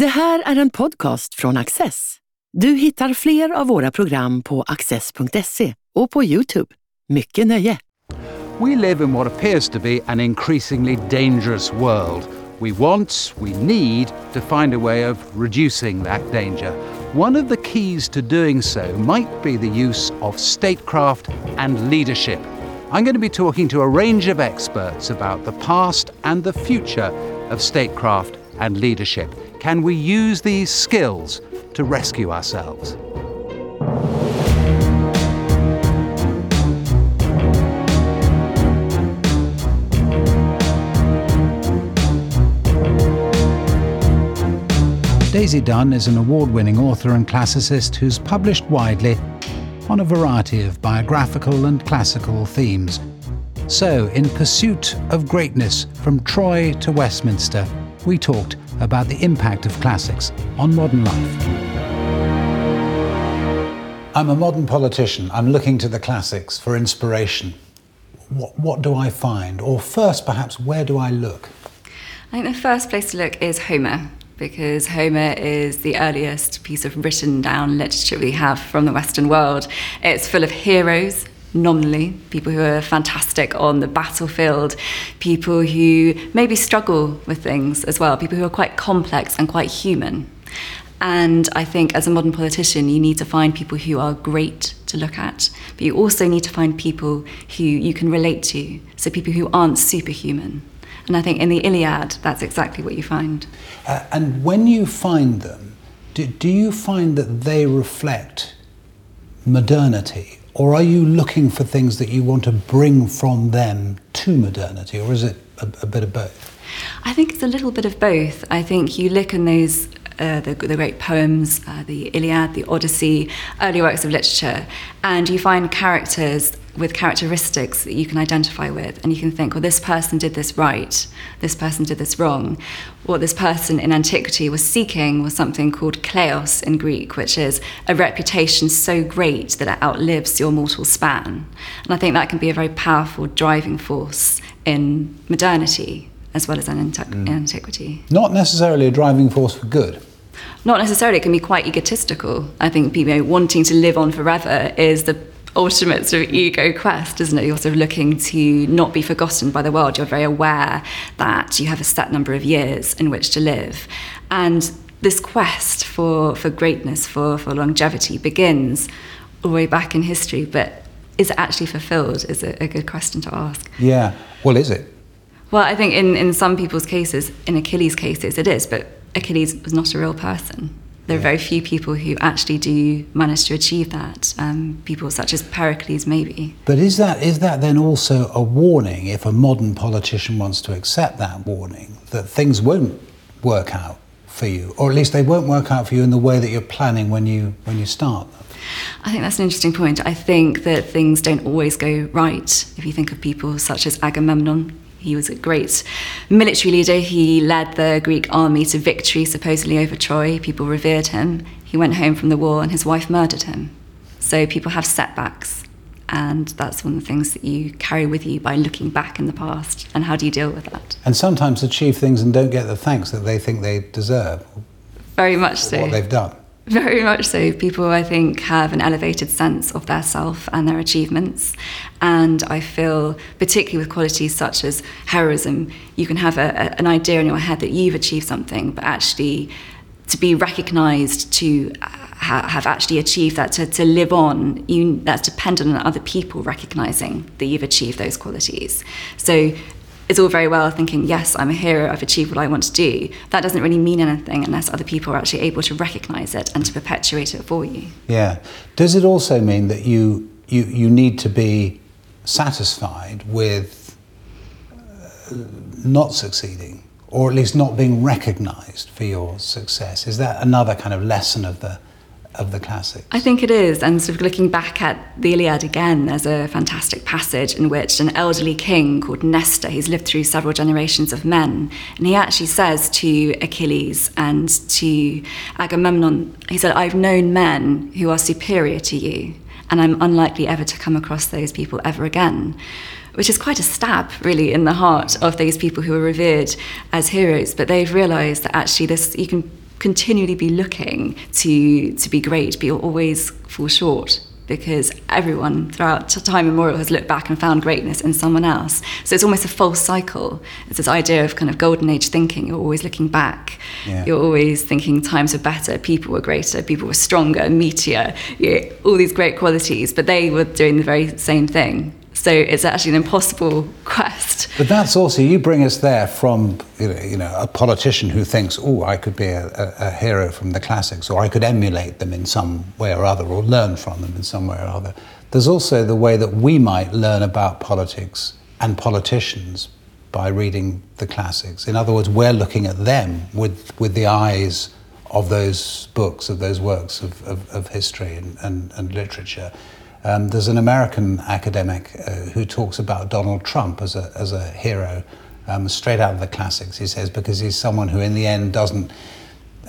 Det här är en podcast från Axess. Du hittar fler av våra program på axess.se och på Youtube. Mycket nöje! We live in what appears to be an increasingly dangerous world. We want, we need to find a way of reducing that danger. One of the keys to doing so might be the use of statecraft and leadership. I'm going to be talking to a range of experts about the past and the future of statecraft and leadership. Can we use these skills to rescue ourselves? Daisy Dunn is an award winning author and classicist who's published widely on a variety of biographical and classical themes. So, in pursuit of greatness from Troy to Westminster, we talked about the impact of classics on modern life. I'm a modern politician. I'm looking to the classics for inspiration. What, what do I find? Or first, perhaps, where do I look? I think the first place to look is Homer, because Homer is the earliest piece of written down literature we have from the Western world. It's full of heroes, nominally, people who are fantastic on the battlefield, people who maybe struggle with things as well, people who are quite complex and quite human. And I think as a modern politician, you need to find people who are great to look at, but you also need to find people who you can relate to, so people who aren't superhuman. And I think in the Iliad, that's exactly what you find. Uh, and when you find them, do, do you find that they reflect modernity? Or are you looking for things that you want to bring from them to modernity? Or is it a, a bit of both? I think it's a little bit of both. I think you look in those uh, the, the, great poems, uh, the Iliad, the Odyssey, early works of literature, and you find characters with characteristics that you can identify with, and you can think, well, this person did this right, this person did this wrong. What this person in antiquity was seeking was something called kleos in Greek, which is a reputation so great that it outlives your mortal span. And I think that can be a very powerful driving force in modernity as well as an antiqu- mm. antiquity. Not necessarily a driving force for good. Not necessarily, it can be quite egotistical. I think people wanting to live on forever is the ultimate sort of ego quest, isn't it? You're sort of looking to not be forgotten by the world. You're very aware that you have a set number of years in which to live. And this quest for, for greatness, for, for longevity, begins all the way back in history, but is it actually fulfilled is a, a good question to ask. Yeah. Well, is it? Well, I think in, in some people's cases, in Achilles' cases, it is, but Achilles was not a real person there are very few people who actually do manage to achieve that. Um, people such as Pericles, maybe. But is that is that then also a warning if a modern politician wants to accept that warning that things won't work out for you, or at least they won't work out for you in the way that you're planning when you when you start them? I think that's an interesting point. I think that things don't always go right. If you think of people such as Agamemnon, he was a great military leader. He led the Greek army to victory, supposedly over Troy. People revered him. He went home from the war and his wife murdered him. So people have setbacks. And that's one of the things that you carry with you by looking back in the past. And how do you deal with that? And sometimes achieve things and don't get the thanks that they think they deserve. Very much so. What they've done. Very much so. People, I think, have an elevated sense of their self and their achievements. And I feel, particularly with qualities such as heroism, you can have a, a, an idea in your head that you've achieved something, but actually to be recognized, to ha- have actually achieved that, to, to live on, you, that's dependent on other people recognizing that you've achieved those qualities. So it's all very well thinking, yes, I'm a hero, I've achieved what I want to do. That doesn't really mean anything unless other people are actually able to recognize it and to perpetuate it for you. Yeah. Does it also mean that you, you, you need to be satisfied with uh, not succeeding, or at least not being recognized for your success? Is that another kind of lesson of the of the classics. I think it is. And sort of looking back at the Iliad again, there's a fantastic passage in which an elderly king called Nestor, he's lived through several generations of men, and he actually says to Achilles and to Agamemnon, he said, I've known men who are superior to you, and I'm unlikely ever to come across those people ever again which is quite a stab, really, in the heart of these people who are revered as heroes. But they've realised that actually, this you can continually be looking to to be great, but you'll always fall short because everyone throughout time immemorial has looked back and found greatness in someone else. So it's almost a false cycle. It's this idea of kind of golden age thinking. You're always looking back. Yeah. You're always thinking times were better, people were greater, people were stronger, meteor, you know, all these great qualities. But they were doing the very same thing. So it's actually an impossible quest. But that's also, you bring us there from you know, you know a politician who thinks, oh, I could be a, a, a, hero from the classics, or I could emulate them in some way or other, or learn from them in some way or other. There's also the way that we might learn about politics and politicians by reading the classics. In other words, we're looking at them with, with the eyes of those books, of those works of, of, of history and, and, and literature. Um, there's an American academic uh, who talks about Donald Trump as a, as a hero, um, straight out of the classics, he says, because he's someone who in the end doesn't,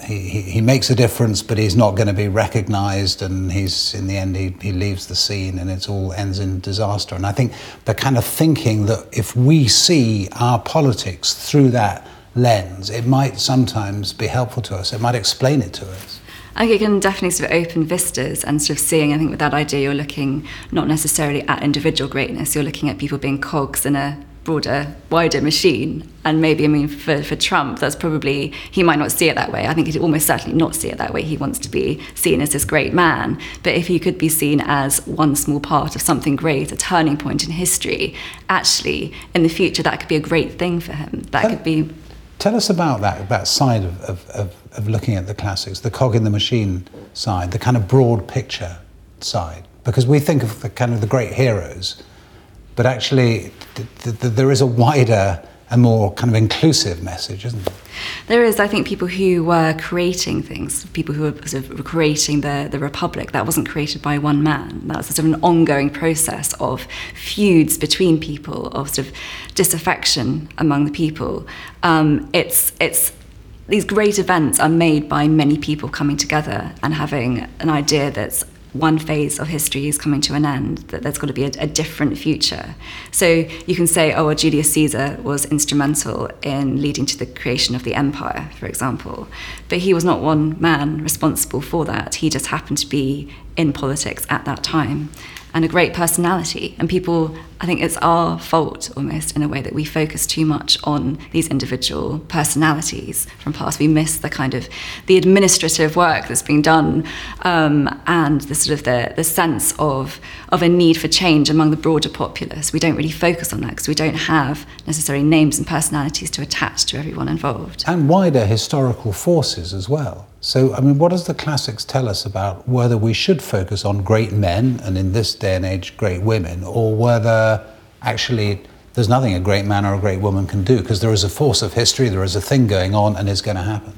he, he, he makes a difference, but he's not going to be recognized, and he's, in the end, he, he leaves the scene and it all ends in disaster. And I think the kind of thinking that if we see our politics through that lens, it might sometimes be helpful to us, it might explain it to us. I think it can definitely sort of open vistas and sort of seeing, I think with that idea, you're looking not necessarily at individual greatness, you're looking at people being cogs in a broader, wider machine. And maybe, I mean, for, for Trump, that's probably, he might not see it that way. I think he'd almost certainly not see it that way. He wants to be seen as this great man. But if he could be seen as one small part of something great, a turning point in history, actually, in the future, that could be a great thing for him. That could be. Tell us about that, that side of, of, of of looking at the classics, the cog in the machine side, the kind of broad picture side. Because we think of the kind of the great heroes, but actually th- th- th- there is a wider and more kind of inclusive message, isn't it? There is, I think, people who were creating things, people who were sort of creating the, the Republic. That wasn't created by one man. That was sort of an ongoing process of feuds between people, of sort of disaffection among the people. Um, it's, it's these great events are made by many people coming together and having an idea that's one phase of history is coming to an end, that there's got to be a, a, different future. So you can say, oh, well, Julius Caesar was instrumental in leading to the creation of the empire, for example. But he was not one man responsible for that. He just happened to be in politics at that time and a great personality. And people, I think it's our fault almost in a way that we focus too much on these individual personalities from past. We miss the kind of the administrative work that's being done um, and the sort of the, the sense of, of a need for change among the broader populace. We don't really focus on that because we don't have necessarily names and personalities to attach to everyone involved. And wider historical forces as well. So, I mean, what does the classics tell us about whether we should focus on great men, and in this day and age, great women, or whether actually there's nothing a great man or a great woman can do because there is a force of history, there is a thing going on, and it's going to happen?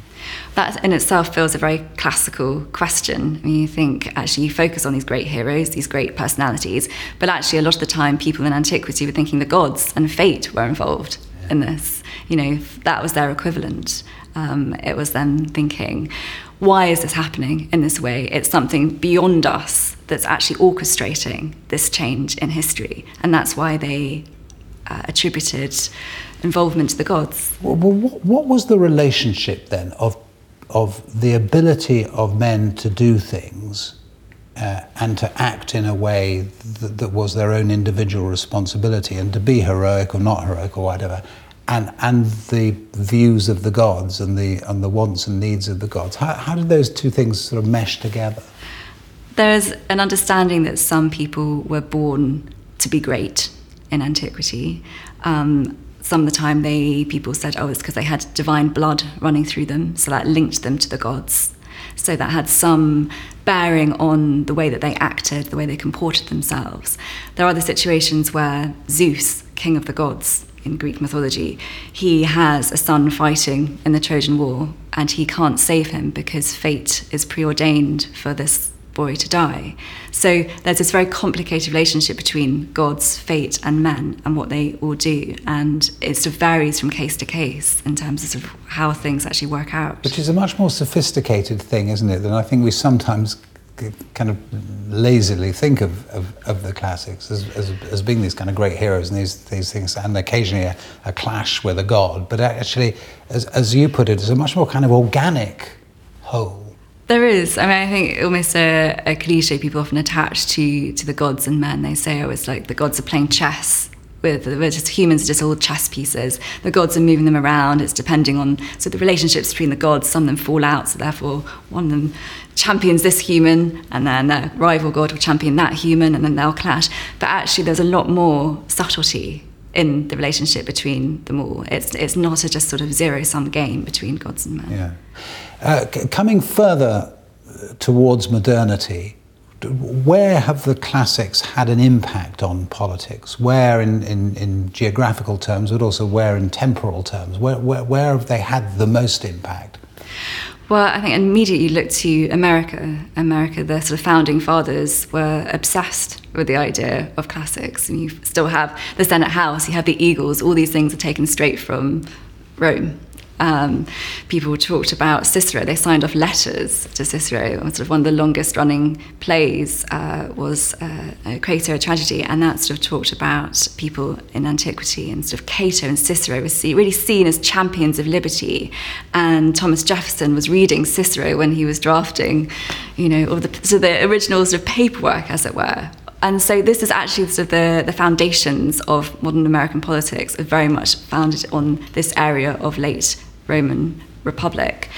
That in itself feels a very classical question. I mean, you think actually you focus on these great heroes, these great personalities, but actually a lot of the time people in antiquity were thinking the gods and fate were involved. In this. You know, that was their equivalent. Um, it was them thinking, why is this happening in this way? It's something beyond us that's actually orchestrating this change in history. And that's why they uh, attributed involvement to the gods. Well, what, what was the relationship then of, of the ability of men to do things uh, and to act in a way that, that, was their own individual responsibility and to be heroic or not heroic or whatever, and, and the views of the gods and the, and the wants and needs of the gods. How, how did those two things sort of mesh together? There's an understanding that some people were born to be great in antiquity. Um, some of the time, they people said, "Oh, it's because they had divine blood running through them, so that linked them to the gods." So that had some bearing on the way that they acted, the way they comported themselves. There are other situations where Zeus, king of the gods, in Greek mythology, he has a son fighting in the Trojan War and he can't save him because fate is preordained for this boy to die. So there's this very complicated relationship between gods, fate, and men and what they all do. And it sort of varies from case to case in terms of, sort of how things actually work out. Which is a much more sophisticated thing, isn't it, than I think we sometimes kind of lazily think of, of, of the classics as, as, as, being these kind of great heroes and these, these things, and occasionally a, a clash with a god. But actually, as, as you put it, it's a much more kind of organic whole? There is. I mean, I think almost a, a cliche people often attach to to the gods and men. They say, "Oh, it's like the gods are playing chess." With, just humans, are just all chess pieces. The gods are moving them around. It's depending on so the relationships between the gods. Some of them fall out, so therefore one of them champions this human, and then their rival god will champion that human, and then they'll clash. But actually, there's a lot more subtlety in the relationship between them all. It's it's not a just sort of zero sum game between gods and men. Yeah. Uh, c- coming further uh, towards modernity, where have the classics had an impact on politics? Where in, in, in geographical terms, but also where in temporal terms? Where, where, where have they had the most impact? Well, I think immediately you look to America. America, the sort of founding fathers were obsessed with the idea of classics. And you still have the Senate House, you have the Eagles, all these things are taken straight from Rome. Um, people talked about Cicero. They signed off letters to Cicero. Sort of one of the longest running plays uh, was uh, Cato, a tragedy, and that sort of talked about people in antiquity and sort of Cato and Cicero were see, really seen as champions of liberty. And Thomas Jefferson was reading Cicero when he was drafting, you know, all the so the original sort of paperwork, as it were, and so this is actually sort of the, the foundations of modern American politics are very much founded on this area of late Roman Republic.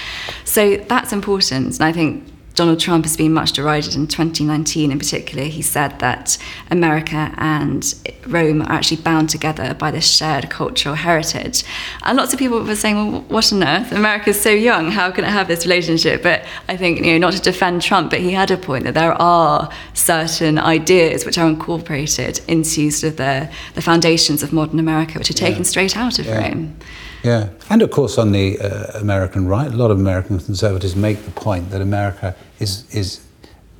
So that's important. And I think Donald Trump has been much derided in 2019 in particular. He said that America and Rome are actually bound together by this shared cultural heritage. And lots of people were saying, well, what on earth? America's so young, how can it have this relationship? But I think, you know, not to defend Trump, but he had a point that there are certain ideas which are incorporated into sort of the, the foundations of modern America, which are taken Yeah. straight out of Yeah. Rome. Yeah, and of course, on the uh, American right, a lot of American conservatives make the point that America is is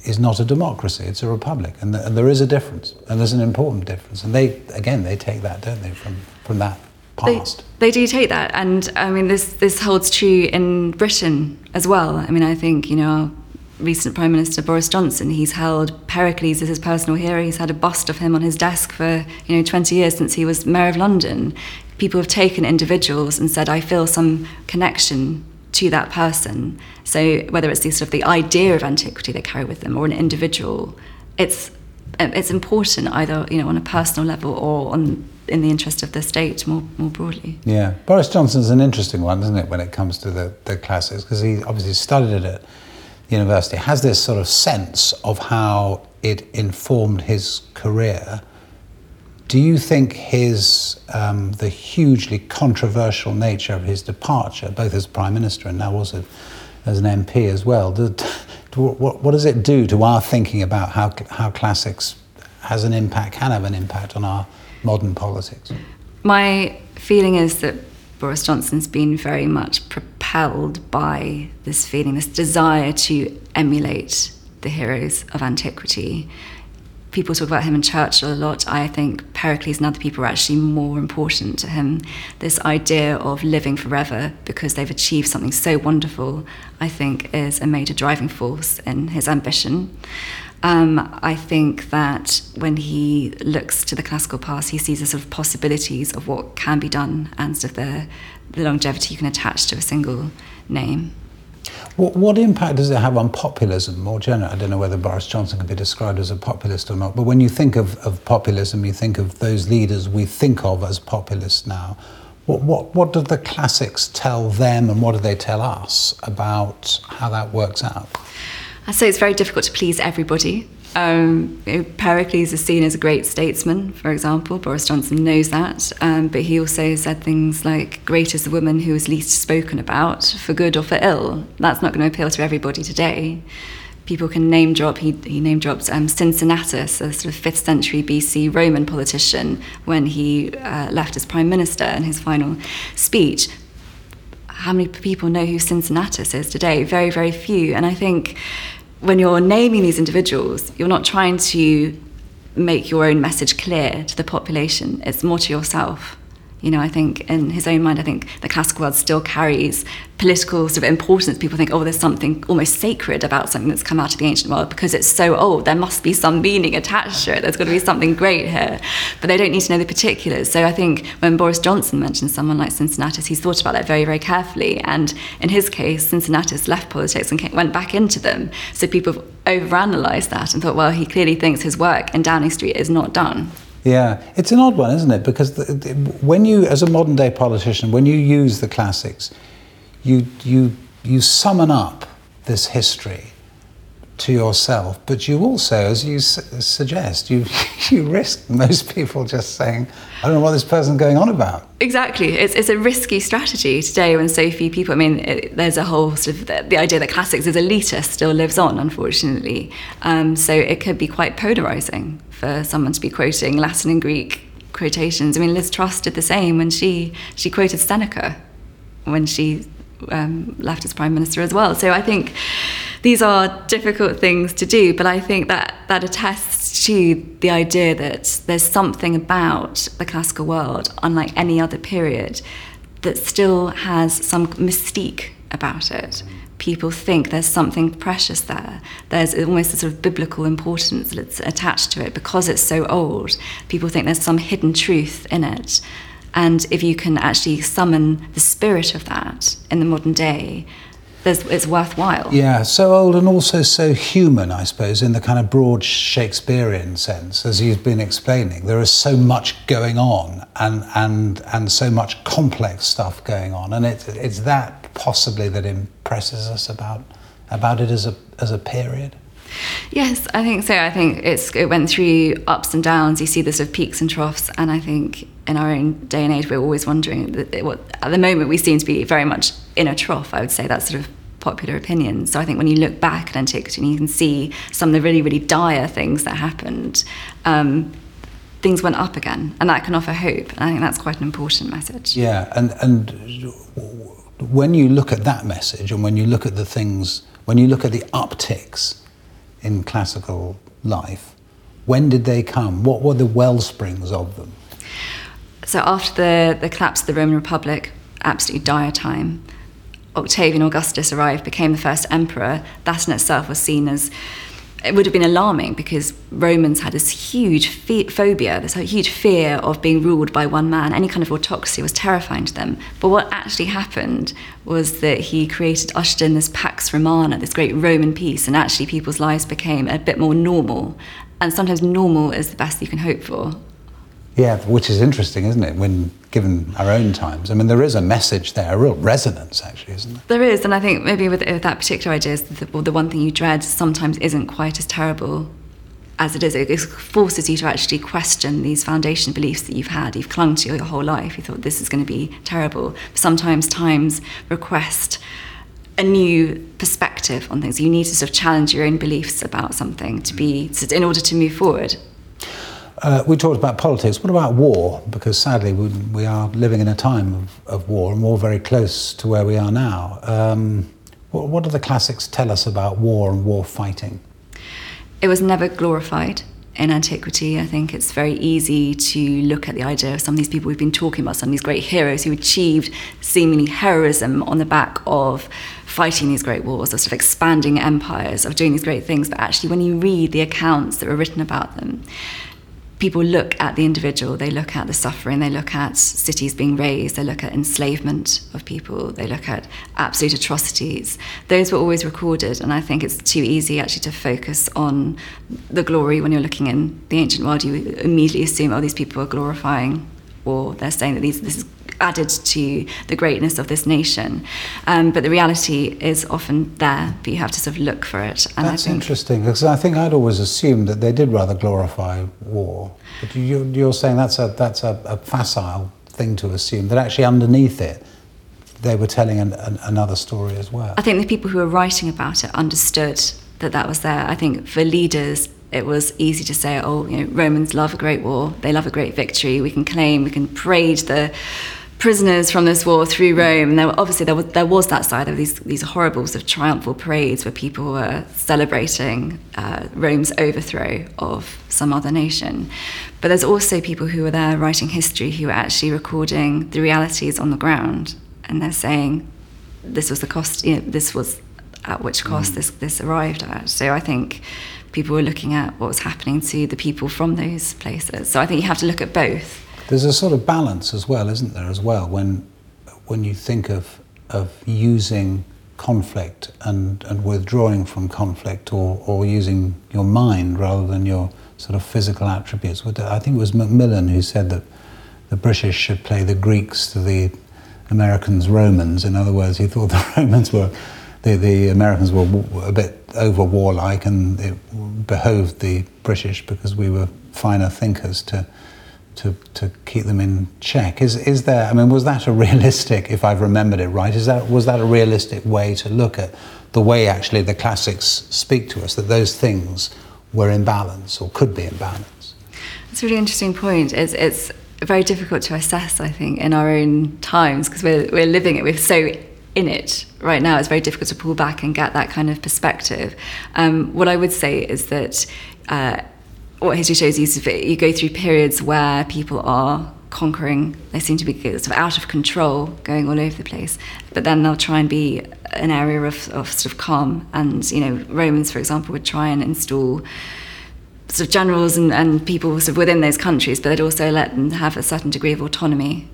is not a democracy; it's a republic, and, th- and there is a difference, and there's an important difference. And they, again, they take that, don't they, from from that past? they do take that, and I mean this this holds true in Britain as well. I mean, I think you know our recent Prime Minister Boris Johnson, he's held Pericles as his personal hero. He's had a bust of him on his desk for you know 20 years since he was mayor of London. People have taken individuals and said, I feel some connection to that person. So whether it's the sort of the idea of antiquity they carry with them or an individual, it's it's important either you know on a personal level or on in the interest of the state more more broadly. Yeah, Boris Johnson's an interesting one, isn't it, when it comes to the, the classics? Because he obviously studied it university, has this sort of sense of how it informed his career. Do you think his um, the hugely controversial nature of his departure, both as prime minister and now also as an MP as well, do, do, what, what does it do to our thinking about how how classics has an impact, can have an impact on our modern politics? My feeling is that Boris Johnson's been very much propelled by this feeling, this desire to emulate the heroes of antiquity. People talk about him and Churchill a lot. I think Pericles and other people are actually more important to him. This idea of living forever because they've achieved something so wonderful, I think, is a major driving force in his ambition. Um, I think that when he looks to the classical past, he sees the sort of possibilities of what can be done and sort of the, the longevity you can attach to a single name. What, what impact does it have on populism more generally? I don't know whether Boris Johnson can be described as a populist or not, but when you think of, of populism, you think of those leaders we think of as populists now. What, what, what do the classics tell them and what do they tell us about how that works out? Say it's very difficult to please everybody. Um, Pericles is seen as a great statesman, for example. Boris Johnson knows that. Um, but he also said things like, great is the woman who is least spoken about, for good or for ill. That's not going to appeal to everybody today. People can name drop, he, he name drops um, Cincinnatus, a sort of 5th century BC Roman politician, when he uh, left as prime minister in his final speech how many people know who Cincinnatus is today? Very, very few. And I think when you're naming these individuals, you're not trying to make your own message clear to the population. It's more to yourself. You know, I think in his own mind, I think the classical world still carries political sort of importance. People think, oh, there's something almost sacred about something that's come out of the ancient world because it's so old. There must be some meaning attached to it. There's got to be something great here. But they don't need to know the particulars. So I think when Boris Johnson mentions someone like Cincinnatus, he's thought about that very, very carefully. And in his case, Cincinnatus left politics and came, went back into them. So people have overanalyzed that and thought, well, he clearly thinks his work in Downing Street is not done. Yeah, it's an odd one, isn't it? Because the, the, when you, as a modern day politician, when you use the classics, you, you, you summon up this history to yourself, but you also, as you su- suggest, you, you risk most people just saying, I don't know what this person's going on about. Exactly. It's, it's a risky strategy today when so few people, I mean, it, there's a whole sort of, the, the, idea that classics is elitist still lives on, unfortunately. Um, so it could be quite polarizing for someone to be quoting Latin and Greek quotations. I mean, Liz Truss did the same when she, she quoted Seneca when she um, left as prime minister as well. So I think these are difficult things to do, but I think that that attests to the idea that there's something about the classical world, unlike any other period, that still has some mystique about it. People think there's something precious there. There's almost a sort of biblical importance that's attached to it because it's so old. People think there's some hidden truth in it. And if you can actually summon the spirit of that in the modern day, it's worthwhile. Yeah, so old and also so human, I suppose, in the kind of broad Shakespearean sense, as you've been explaining. There is so much going on and, and, and so much complex stuff going on. And it, it's that possibly that impresses us about, about it as a, as a period. Yes, I think so. I think it's it went through ups and downs. You see the sort of peaks and troughs, and I think in our own day and age, we're always wondering. What at the moment we seem to be very much in a trough. I would say that's sort of popular opinion. So I think when you look back at antiquity, and you can see some of the really really dire things that happened. Um, things went up again, and that can offer hope. And I think that's quite an important message. Yeah, and and when you look at that message, and when you look at the things, when you look at the upticks in classical life. When did they come? What were the well springs of them? So, after the, the collapse of the Roman Republic, absolutely dire time, Octavian Augustus arrived, became the first emperor. That in itself was seen as it would have been alarming because Romans had this huge phobia, this huge fear of being ruled by one man. Any kind of autocracy was terrifying to them. But what actually happened was that he created, ushered in this Pax Romana, this great Roman peace, and actually people's lives became a bit more normal. And sometimes normal is the best you can hope for. Yeah, which is interesting, isn't it? When given our own times, I mean, there is a message there, a real resonance, actually, isn't there? There is, and I think maybe with, with that particular idea, is the, the one thing you dread sometimes isn't quite as terrible as it is. It forces you to actually question these foundation beliefs that you've had, you've clung to your whole life. You thought this is going to be terrible. Sometimes times request a new perspective on things. You need to sort of challenge your own beliefs about something to be in order to move forward. Uh, we talked about politics. What about war? Because sadly, we, we are living in a time of, of, war, and war very close to where we are now. Um, what, what do the classics tell us about war and war fighting? It was never glorified in antiquity. I think it's very easy to look at the idea of some of these people we've been talking about, some of these great heroes who achieved seemingly heroism on the back of fighting these great wars, of sort of expanding empires, of doing these great things. But actually, when you read the accounts that were written about them, people look at the individual, they look at the suffering, they look at cities being razed, they look at enslavement of people, they look at absolute atrocities. Those were always recorded, and I think it's too easy actually to focus on the glory when you're looking in the ancient world. You immediately assume, oh, these people are glorifying, or they're saying that these, this is added to the greatness of this nation. Um, but the reality is often there, but you have to sort of look for it. And That's interesting because I think I'd always assumed that they did rather glorify war. But you, are saying that's a that's a, a, facile thing to assume that actually underneath it they were telling an, an, another story as well. I think the people who were writing about it understood that that was there. I think for leaders it was easy to say, oh, you know, Romans love a great war, they love a great victory. We can claim, we can parade the prisoners from this war through Rome. And there were, obviously there was, there was that side of these these horrible sort of triumphal parades where people were celebrating uh, Rome's overthrow of some other nation. But there's also people who were there writing history who were actually recording the realities on the ground, and they're saying this was the cost. You know, this was at which cost mm. this this arrived at. So I think people were looking at what was happening to the people from those places. So I think you have to look at both. There's a sort of balance as well, isn't there, as well, when when you think of of using conflict and, and withdrawing from conflict or, or using your mind rather than your sort of physical attributes. I think it was Macmillan who said that the British should play the Greeks to the Americans Romans. In other words, he thought the Romans were the, the Americans were a bit over warlike and it behoved the British because we were finer thinkers to to, to keep them in check. Is, is there, I mean, was that a realistic, if I've remembered it right, is that, was that a realistic way to look at the way actually the classics speak to us, that those things were in balance or could be in balance? It's a really interesting point. It's, it's very difficult to assess, I think, in our own times because we're, we're living it. We're so in it right now. It's very difficult to pull back and get that kind of perspective. Um, what I would say is that uh, what history shows you is you go through periods where people are conquering, they seem to be sort of out of control, going all over the place. But then they'll try and be an area of, of sort of calm. And, you know, Romans, for example, would try and install sort of generals and, and people sort of within those countries, but they'd also let them have a certain degree of autonomy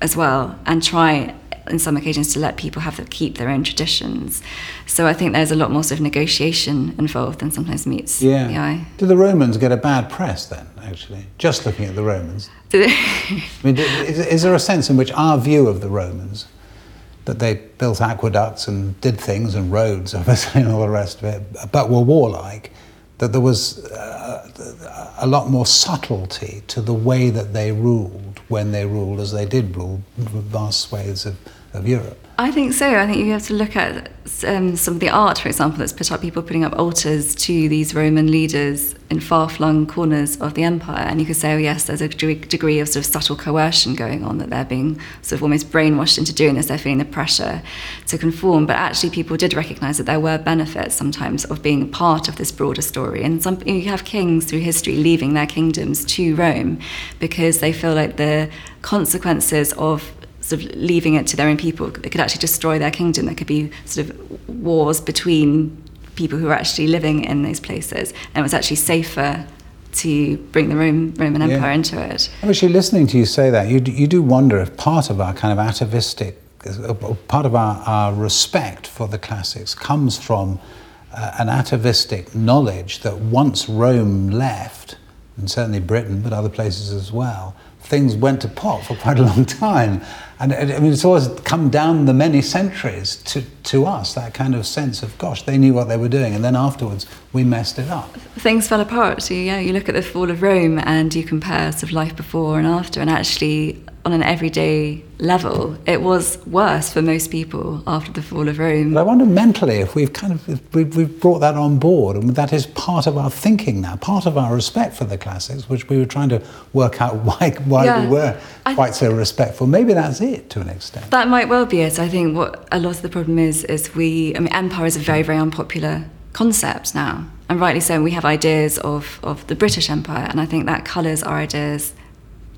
as well and try in some occasions to let people have to keep their own traditions. So I think there's a lot more sort of negotiation involved than sometimes meets yeah. the eye. Do the Romans get a bad press then, actually? Just looking at the Romans. I mean, is, is there a sense in which our view of the Romans, that they built aqueducts and did things and roads, obviously, and all the rest of it, but were warlike, that there was uh, a lot more subtlety to the way that they ruled when they ruled as they did rule vast swathes of, of Europe. I think so. I think you have to look at um, some of the art, for example, that's put up, people putting up altars to these Roman leaders in far flung corners of the empire. And you could say, oh, yes, there's a degree of sort of subtle coercion going on, that they're being sort of almost brainwashed into doing this. They're feeling the pressure to conform. But actually, people did recognize that there were benefits sometimes of being part of this broader story. And some, you have kings through history leaving their kingdoms to Rome because they feel like the consequences of sort of leaving it to their own people. It could actually destroy their kingdom. There could be sort of wars between people who are actually living in those places, and it was actually safer to bring the Rome, Roman Empire yeah. into it. I'm actually, listening to you say that, you, you do wonder if part of our kind of atavistic, part of our, our respect for the classics comes from uh, an atavistic knowledge that once Rome left, and certainly Britain, but other places as well, things went to pot for quite a long time. And I mean, it's always come down the many centuries to, to us, that kind of sense of, gosh, they knew what they were doing. And then afterwards, we messed it up. Things fell apart. So, yeah, you look at the fall of Rome and you compare sort of life before and after, and actually on an everyday level, it was worse for most people after the fall of Rome. But I wonder mentally if we've kind of we've, we've brought that on board, and that is part of our thinking now, part of our respect for the classics, which we were trying to work out why why yeah, we were quite so respectful. Maybe that's it to an extent. That might well be it. I think what a lot of the problem is is we. I mean, empire is a very very unpopular concept now, and rightly so. We have ideas of of the British Empire, and I think that colours our ideas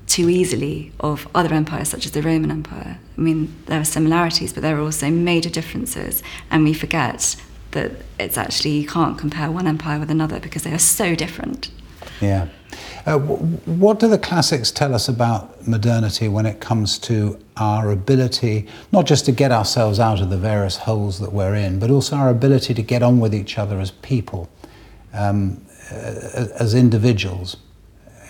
too easily of other empires such as the Roman Empire. I mean, there are similarities, but there are also major differences, and we forget that it's actually you can't compare one empire with another because they are so different. Yeah. Uh, what do the classics tell us about modernity when it comes to our ability, not just to get ourselves out of the various holes that we're in, but also our ability to get on with each other as people, um, as individuals?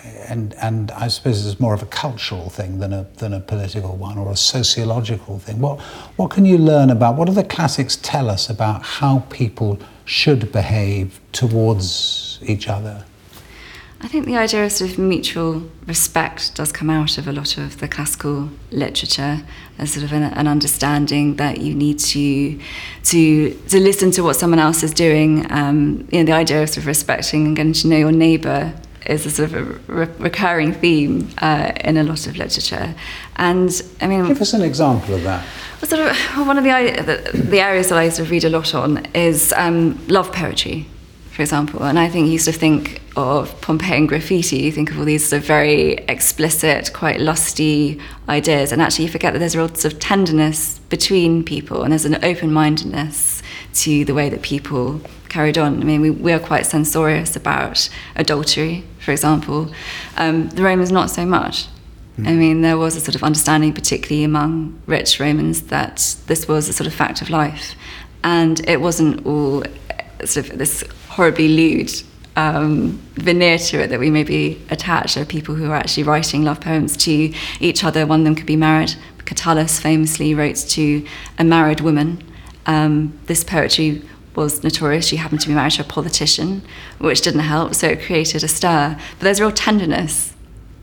And, and I suppose it's more of a cultural thing than a, than a political one or a sociological thing. What, what can you learn about, what do the classics tell us about how people should behave towards each other? I think the idea of sort of mutual respect does come out of a lot of the classical literature as sort of an, an understanding that you need to to to listen to what someone else is doing. Um, you know, the idea of sort of respecting and getting to know your neighbour is a sort of a re- recurring theme uh, in a lot of literature. And I mean, give us an example of that. Well sort of one of the, the, the areas that I sort of read a lot on is um, love poetry, for example. And I think you sort of think of Pompeian graffiti, you think of all these sort of very explicit, quite lusty ideas, and actually you forget that there's lots of tenderness between people, and there's an open-mindedness to the way that people carried on. I mean, we, we are quite censorious about adultery, for example. Um, the Romans, not so much. I mean, there was a sort of understanding, particularly among rich Romans, that this was a sort of fact of life. And it wasn't all sort of this horribly lewd um, veneer to it that we maybe attach. There are people who are actually writing love poems to each other. One of them could be married. Catullus famously wrote to a married woman. Um, this poetry was notorious. She happened to be married to a politician, which didn't help, so it created a stir. But there's real tenderness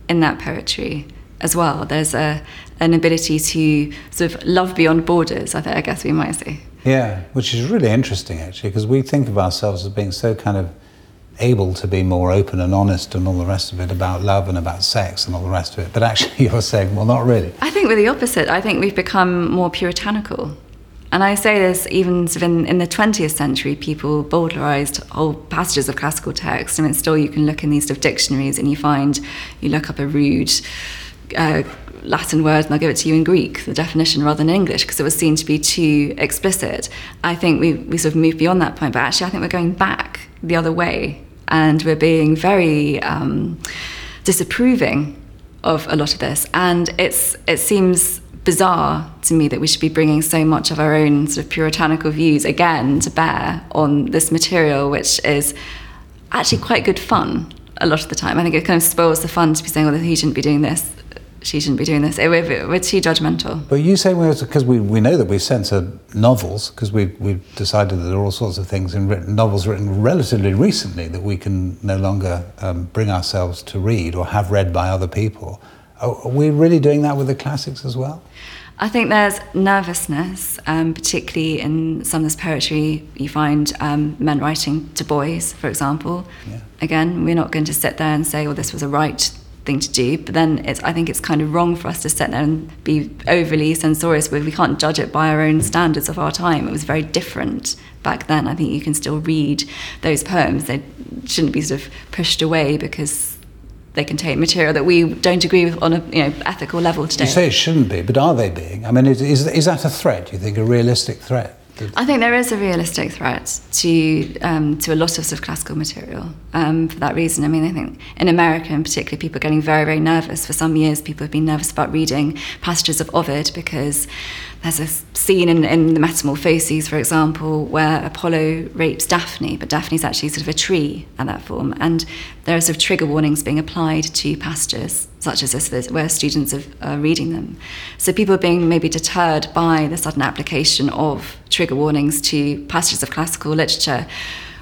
in that poetry as well. There's a, an ability to sort of love beyond borders, I, think, I guess we might say. Yeah, which is really interesting actually, because we think of ourselves as being so kind of able to be more open and honest and all the rest of it about love and about sex and all the rest of it. But actually, you're saying, well, not really. I think we're the opposite. I think we've become more puritanical. And I say this even in, in the 20th century, people bowdlerized whole passages of classical text. I mean, still you can look in these sort of dictionaries and you find, you look up a rude uh, Latin word and they'll give it to you in Greek, the definition rather than English, because it was seen to be too explicit. I think we, we sort of moved beyond that point, but actually I think we're going back the other way and we're being very um, disapproving of a lot of this. And it's it seems bizarre to me that we should be bringing so much of our own sort of puritanical views again to bear on this material, which is actually quite good fun a lot of the time. I think it kind of spoils the fun to be saying, well, he shouldn't be doing this, she shouldn't be doing this. We're, we're too judgmental. But you say because we, we know that we censor novels because we, we've decided that there are all sorts of things in written novels written relatively recently that we can no longer um, bring ourselves to read or have read by other people. Are we really doing that with the classics as well? I think there's nervousness, um, particularly in some of this poetry. You find um, men writing to boys, for example. Yeah. Again, we're not going to sit there and say, "Well, this was a right thing to do," but then I think it's kind of wrong for us to sit there and be overly censorious. We can't judge it by our own standards of our time. It was very different back then. I think you can still read those poems. They shouldn't be sort of pushed away because they contain material that we don't agree with on a you know, ethical level today. You say it shouldn't be, but are they being? I mean, is, is, that a threat, Do you think, a realistic threat? I think there is a realistic threat to um, to a lot of sort of classical material um, for that reason. I mean, I think in America in particular, people are getting very, very nervous. For some years, people have been nervous about reading passages of Ovid because there's a scene in, in the Metamorphoses, for example, where Apollo rapes Daphne, but Daphne's actually sort of a tree at that form. And there are sort of trigger warnings being applied to passages such as this, where students are reading them. So people are being maybe deterred by the sudden application of trigger warnings to passages of classical literature,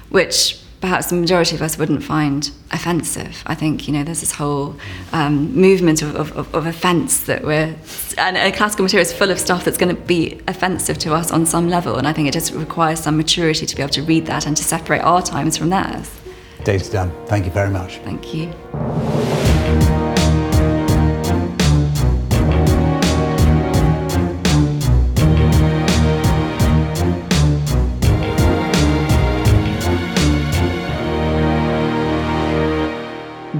which perhaps the majority of us wouldn't find offensive. I think, you know, there's this whole um, movement of, of, of, offence that we're, and, and classical material is full of stuff that's going to be offensive to us on some level. And I think it just requires some maturity to be able to read that and to separate our times from theirs. Daisy Dunn, thank you very much. Thank you.